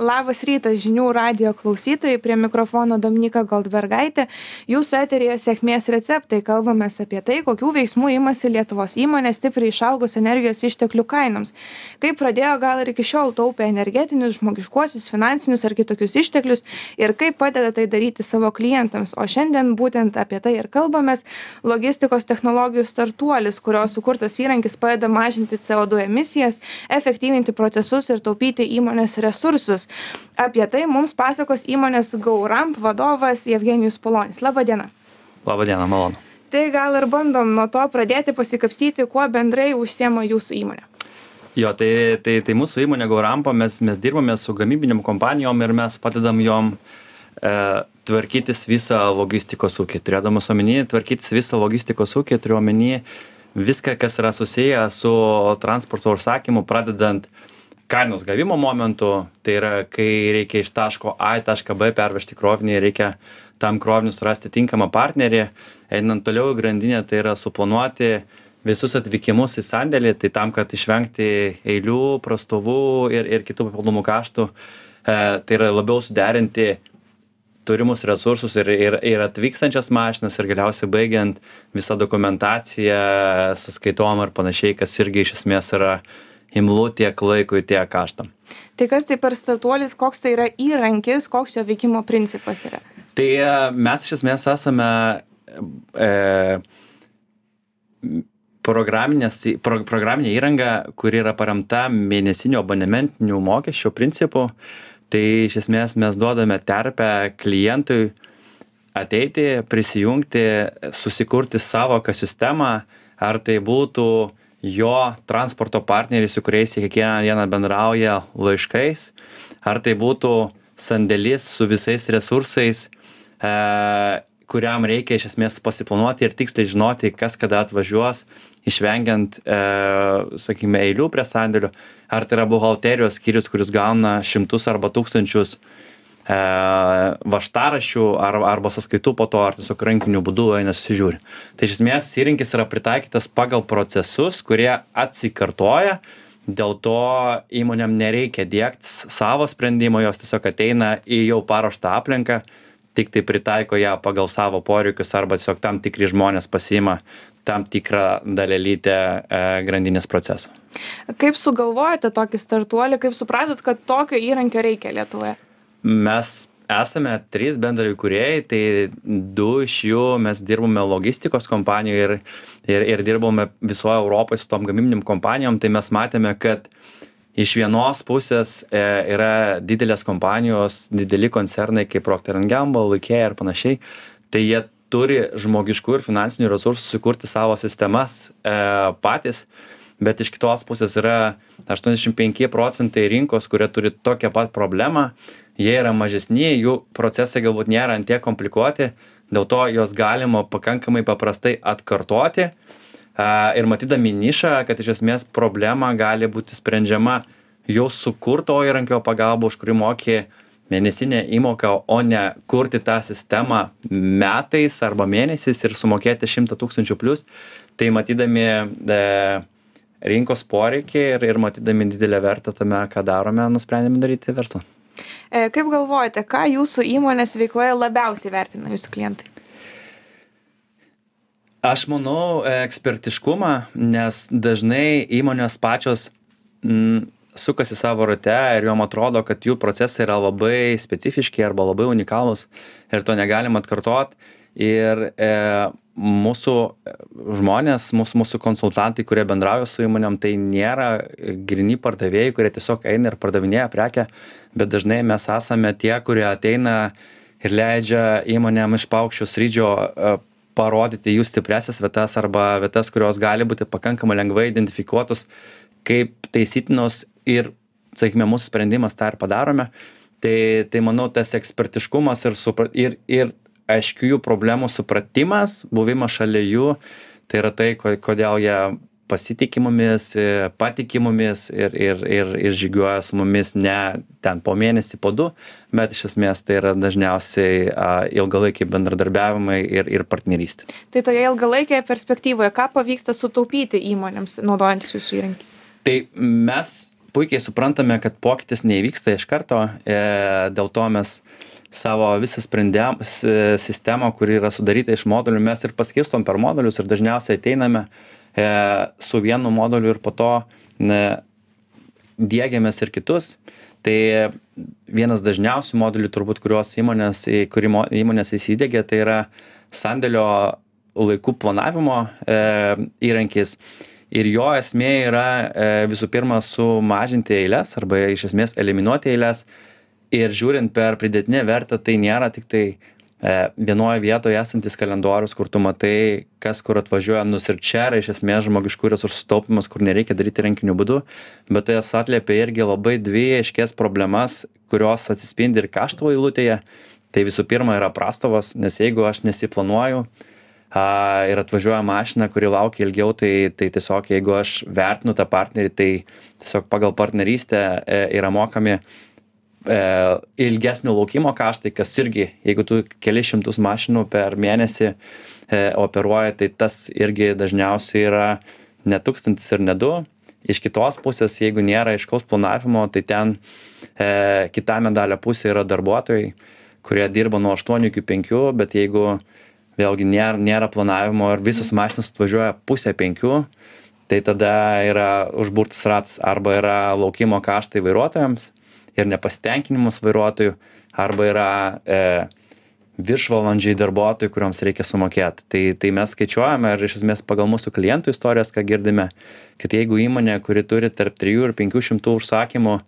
Labas rytas žinių radio klausytojai, prie mikrofono Dominika Goldbergaitė. Jūsų eterėje sėkmės receptai. Kalbame apie tai, kokių veiksmų imasi Lietuvos įmonės stipriai išaugus energijos išteklių kainoms. Kaip pradėjo gal ir iki šiol taupę energetinius, žmogiškuosius, finansinius ar kitokius išteklius ir kaip padeda tai daryti savo klientams. O šiandien būtent apie tai ir kalbame. Logistikos technologijų startuolis, kurio sukurtas įrankis padeda mažinti CO2 emisijas, efektyvinti procesus ir taupyti įmonės resursus. Apie tai mums pasakos įmonės Gauramp vadovas Evgenijus Polonis. Labadiena. Labadiena, malonu. Tai gal ir bandom nuo to pradėti pasikapstyti, kuo bendrai užsiema jūsų įmonė. Jo, tai, tai, tai mūsų įmonė Gaurampo, mes, mes dirbame su gamybinėm kompanijom ir mes padedam jom e, tvarkytis visą logistikos ūkį. Turėdamas omeny, tvarkytis visą logistikos ūkį, turiu omeny viską, kas yra susiję su transporto užsakymu, pradedant kainos gavimo momentu, tai yra, kai reikia iš taško A į tašką B pervežti krovinį, reikia tam kroviniu surasti tinkamą partnerį, einant toliau į grandinę, tai yra suplanuoti visus atvykimus į sandėlį, tai tam, kad išvengti eilių, prastovų ir, ir kitų papildomų kaštų, e, tai yra labiau suderinti turimus resursus ir, ir, ir atvykstančias mašinas ir galiausiai baigiant visą dokumentaciją, sąskaitom ir panašiai, kas irgi iš esmės yra imlu tiek laikui, tiek kaštam. Tai kas tai per startuolis, koks tai yra įrankis, koks jo veikimo principas yra? Tai e, mes iš esmės esame e, pro, programinė įranga, kuri yra paremta mėnesinio abonementinių mokesčių principu. Tai iš esmės mes duodame terpę klientui ateiti, prisijungti, susikurti savo ekosistemą, ar tai būtų jo transporto partneriai, su kuriais kiekvieną dieną bendrauja laiškais, ar tai būtų sandėlis su visais resursais, e, kuriam reikia iš esmės pasiplanuoti ir tiksliai žinoti, kas kada atvažiuos, išvengiant, e, sakykime, eilių prie sandėlių, ar tai yra buhalterijos skyrius, kuris gauna šimtus arba tūkstančius e, vaštaraščių ar, arba sąskaitų po to, ar tiesiog rankiniu būdu eina susižiūri. Tai iš esmės įrankis yra pritaikytas pagal procesus, kurie atsikartoja, dėl to įmonėm nereikia dėkti savo sprendimo, jos tiesiog ateina į jau paruoštą aplinką, tik tai pritaiko ją pagal savo poreikius arba tiesiog tam tikri žmonės pasiima tam tikrą dalelytę e, grandinės proceso. Kaip sugalvojate tokį startuolį, kaip supratot, kad tokio įrankio reikia Lietuvoje? Mes esame trys bendraįkūrėjai tai du iš jų mes dirbame logistikos kompanijoj ir ir ir dirbome visoj europoj su tom gamybinėm kompanijom. Tai mes matėme kad iš vienos pusės e, yra didelės kompanijos dideli koncernai kaip procter gamble ikea ir panašiai. Tai jie turi žmogiškų ir finansinių resursų sukurti savo sistemas e, patys. Bet iš kitos pusės yra aštuoniasdešim penki procentai rinkos kurie turi tokią pat problemą jie yra mažesni jų procesai galbūt nėra ant tiek komplikuoti dėl to juos galima pakankamai paprastai atkartoti a, ir matydami nišą kad iš esmės problema gali būti sprendžiama jau sukurto įrankio pagalba už kurį moki mėnesinę įmoką o ne kurti tą sistemą metais arba mėnesiais ir sumokėti šimtą tūkstančių plius tai matydami e, rinkos poreikį ir, ir matydami didelę vertę tame, ką darome, nusprendėme daryti verslą. E, kaip galvojate, ką jūsų įmonės veikloje labiausiai vertina jūsų klientai? Aš manau ekspertiškumą, nes dažnai įmonės pačios m, sukasi savo rate ir jom atrodo, kad jų procesai yra labai specifiški arba labai unikalūs ir to negalim atkartot. Ir e, mūsų žmonės, mūsų, mūsų konsultantai, kurie bendrauja su įmonėm, tai nėra grini pardavėjai, kurie tiesiog eina ir pardavinėja prekę, bet dažnai mes esame tie, kurie ateina ir leidžia įmonėm iš paukščių srydžio e, parodyti jų stipresias vietas arba vietas, kurios gali būti pakankamai lengvai identifikuotos kaip taisytinos ir, sakykime, mūsų sprendimas tą ir padarome. Tai, tai manau, tas ekspertiškumas ir, supra, ir, ir aiškių jų problemų supratimas, buvimas šalia jų, tai yra tai, kodėl jie pasitiki mumis, patiki mumis ir, ir, ir, ir žygiuoja su mumis ne ten po mėnesį, po du, bet iš esmės tai yra dažniausiai ilgalaikiai bendradarbiavimai ir, ir partnerystė. Tai toje ilgalaikėje perspektyvoje, ką pavyksta sutaupyti įmonėms naudojantis jūsų įrankiais? Tai mes puikiai suprantame, kad pokytis neįvyksta iš karto, e, dėl to mes savo visą sprendimą, sistemą, kuri yra sudaryta iš modulių, mes ir paskirstom per modulius ir dažniausiai ateiname e, su vienu moduliu ir po to ne, dėgiamės ir kitus. Tai vienas dažniausių modulių turbūt, kuriuos įmonės, kurį įmonės įsidėgė, tai yra sandėlio laikų planavimo e, įrankis. Ir jo esmė yra e, visų pirma sumažinti eilės arba iš esmės eliminuoti eilės. Ir žiūrint per pridėtinę vertę, tai nėra tik tai e, vienoje vietoje esantis kalendorius, kur tu matai, kas kur atvažiuoja, nus ir čia yra iš esmės žmogiškų resursų taupimas, kur nereikia daryti rankiniu būdu, bet tai atliepia irgi labai dvi aiškės problemas, kurios atsispindi ir kaštų eilutėje. Tai visų pirma yra prastovas, nes jeigu aš nesiplanuoju, a, ir atvažiuoja mašina, kuri laukia ilgiau, tai, tai tiesiog jeigu aš vertinu tą partnerį, tai tiesiog pagal partnerystę e, yra mokami e, ilgesnio laukimo kaštai, kas irgi, jeigu tu keli šimtus mašinų per mėnesį e, operuoji, tai tas irgi dažniausiai yra ne tūkstantis ir ne du. Iš kitos pusės, jeigu nėra aiškaus planavimo, tai ten e, kita medalio pusė yra darbuotojai, kurie dirba nuo 8 iki 5, bet jeigu vėlgi nėra, nėra planavimo ir visos mašinos atvažiuoja pusę penkių, tai tada yra užburtas ratas arba yra laukimo kaštai vairuotojams ir nepasitenkinimas vairuotojų, arba yra e, viršvalandžiai darbuotojų, kuriuoms reikia sumokėti. Tai, tai mes skaičiuojame ir iš esmės pagal mūsų klientų istorijas, ką girdime, kad jeigu įmonė, kuri turi tarp 3 ir 500 užsakymų e,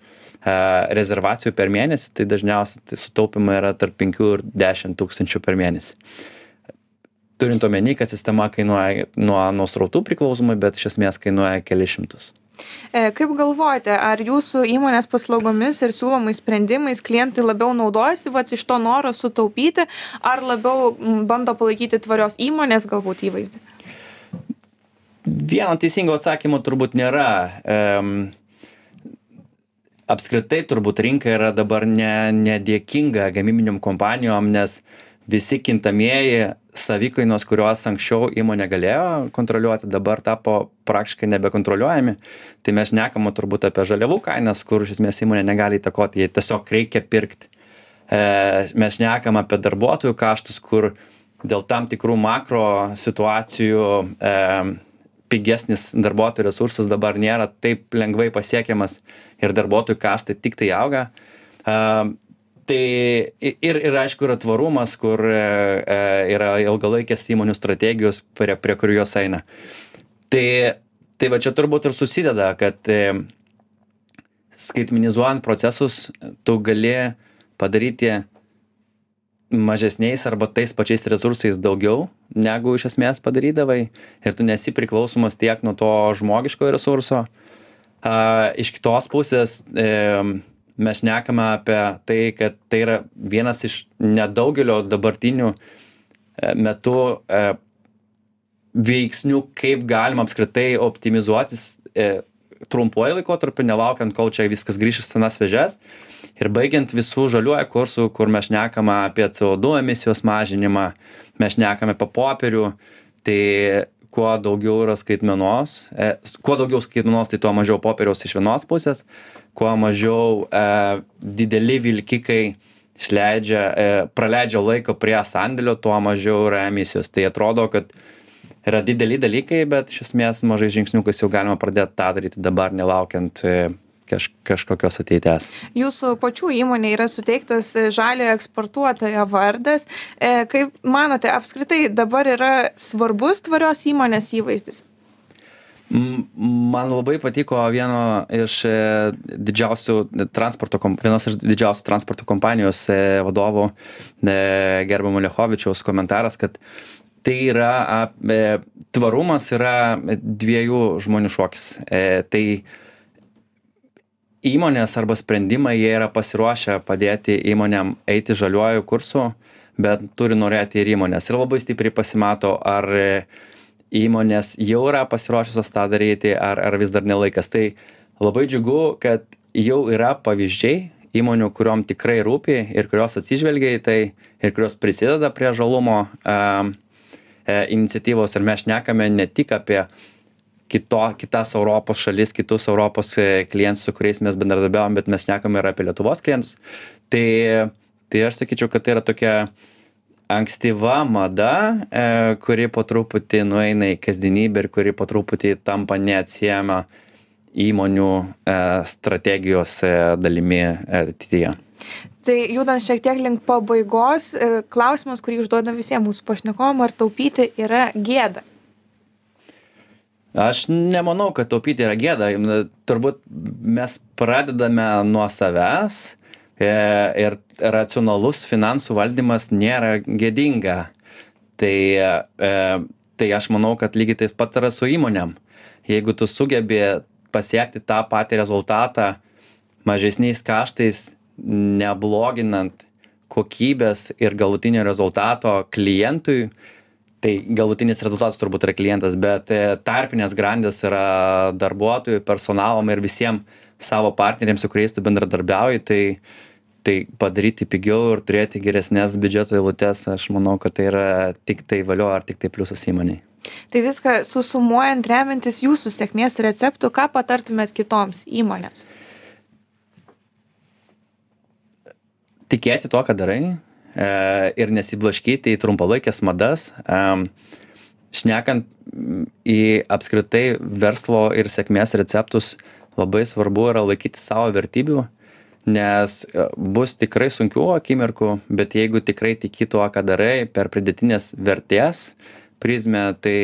rezervacijų per mėnesį, tai dažniausiai tai sutaupimai yra tarp 5 ir 10 tūkstančių per mėnesį turint omeny, kad sistema kainuoja nuo, nuo srautų priklausomai, bet iš esmės kainuoja kelias šimtus. E, kaip galvojate, ar jūsų įmonės paslaugomis ir siūlomais sprendimais klientai labiau naudojasi vat, iš to noro sutaupyti, ar labiau bando palaikyti tvarios įmonės galbūt įvaizdį? Vieno teisingo atsakymo turbūt nėra. Um, apskritai turbūt rinka yra dabar ne, nedėkinga gamybiniam kompanijom, nes visi kintamieji savikainos kuriuos anksčiau įmonė galėjo kontroliuoti dabar tapo praktiškai nebekontroliuojami. Tai mes šnekam turbūt apie žaliavų kainas kur iš esmės įmonė negali įtakoti jai tiesiog reikia pirkti. E, mes šnekam apie darbuotojų kaštus kur dėl tam tikrų makro situacijų e, pigesnis darbuotojų resursas dabar nėra taip lengvai pasiekiamas ir darbuotojų kaštai tiktai auga. E, tai ir ir aišku yra tvarumas kur e, e, yra ilgalaikės įmonių strategijos prie prie kurių jos eina. Tai tai va čia turbūt ir susideda kad e, skaitmenizuojant procesus tu gali padaryti mažesniais arba tais pačiais resursais daugiau negu iš esmės padarydavai ir tu nesi priklausomas tiek nuo to žmogiškojo resurso. A iš kitos pusės e, mes šnekame apie tai, kad tai yra vienas iš nedaugelio dabartinių e, metų e, veiksnių, kaip galima apskritai optimizuotis e, trumpuoju laikotarpiu, nelaukiant, kol čia viskas grįžs į senas vežes. Ir baigiant visų žaliuoju kursų, kur mes šnekame apie CO2 emisijos mažinimą, mes šnekame apie popierių, tai kuo daugiau yra skaitmenos, e, kuo daugiau skaitmenos, tai tuo mažiau popieriaus iš vienos pusės, kuo mažiau e, dideli vilkikai išleidžia, e, praleidžia laiko prie sandėlio, tuo mažiau yra emisijos. Tai atrodo, kad yra dideli dalykai, bet iš esmės mažai žingsniukais jau galima pradėti tą daryti dabar, nelaukiant e, kaž, kažkokios ateities. Jūsų pačių įmonė yra suteiktas žaliojo eksportuotojo vardas. E, kaip manote, apskritai dabar yra svarbus tvarios įmonės įvaizdis? Man labai patiko vieno iš e, didžiausių transporto, vienos iš didžiausių transporto kompanijos e, vadovų, e, gerbamo Lechovičiaus komentaras, kad tai yra, tvarumas yra dviejų žmonių šokis. Tai įmonės arba sprendimai, jie yra pasiruošę padėti įmonėm eiti žaliuoju kursu, bet turi norėti ir įmonės. Ir labai stipriai pasimato, ar įmonės jau yra pasiruošusios tą daryti ar ar vis dar ne laikas tai labai džiugu kad jau yra pavyzdžiai įmonių kuriom tikrai rūpi ir kurios atsižvelgia į tai ir kurios prisideda prie žalumo a, e, iniciatyvos ir mes šnekame ne tik apie kito kitas europos šalis kitus europos e, klientus su kuriais mes bendradarbiaujam bet mes šnekam ir apie lietuvos klientus tai tai aš sakyčiau kad tai yra tokia ankstyva mada e, kuri po truputį nueina į kasdienybę ir kuri po truputį tampa neatsiejama įmonių e, strategijos e, dalimi e, ateityje. Tai judant šiek tiek link pabaigos, klausimas, kurį užduodam visiems mūsų pašnekovam, ar taupyti yra gėda? Aš nemanau, kad taupyti yra gėda. Turbūt mes pradedame nuo savęs ir racionalus finansų valdymas nėra gėdinga. Tai, tai aš manau, kad lygiai taip pat yra su įmonėm. Jeigu tu sugebi pasiekti tą patį rezultatą mažesniais kaštais, nebloginant kokybės ir galutinio rezultato klientui, tai galutinis rezultatas turbūt yra klientas, bet e, tarpinės grandės yra darbuotojų, personalam ir visiems savo partneriams, su kuriais tu bendradarbiauji, tai, tai padaryti pigiau ir turėti geresnės biudžeto eilutes, aš manau, kad tai yra tik tai valio ar tik tai pliusas įmoniai. Tai viską susumuojant, remiantis jūsų sėkmės receptų, ką patartumėt kitoms įmonėms? Tikėti to, ką darai ir nesiblaškyti į trumpalaikės madas. E, šnekant į apskritai verslo ir sėkmės receptus, labai svarbu yra laikyti savo vertybių, nes e, bus tikrai sunkių akimirkų, bet jeigu tikrai tiki tuo, ką darai, per pridėtinės vertės, prizmę tai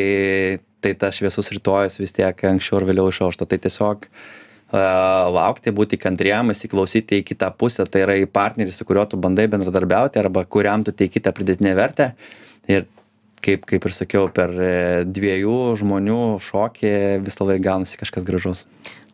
tai tas šviesus rytojus vis tiek anksčiau ar vėliau išaušta tai tiesiog laukti būti kantriem įsiklausyti į kitą pusę. Tai yra į partnerį su kuriuo tu bandai bendradarbiauti arba kuriam tu teiki tą pridėtinę vertę. Ir kaip kaip ir sakiau per e, dviejų žmonių šokį visąlaik gaunasi kažkas gražaus.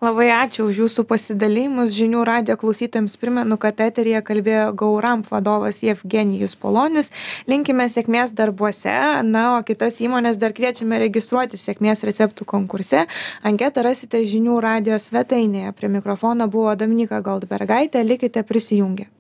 Labai ačiū už jūsų pasidalijimus. Žinių radijo klausytojams primenu kad eteryje kalbėjo gauramp vadovas jevgenijus polonis. Linkime sėkmės darbuose. Na o kitas įmones dar kviečiame registruotis sėkmės receptų konkurse. Anketą rasite žinių radijo svetainėje. Prie mikrofono buvo dominyka goldbergaitė. Likite prisijungę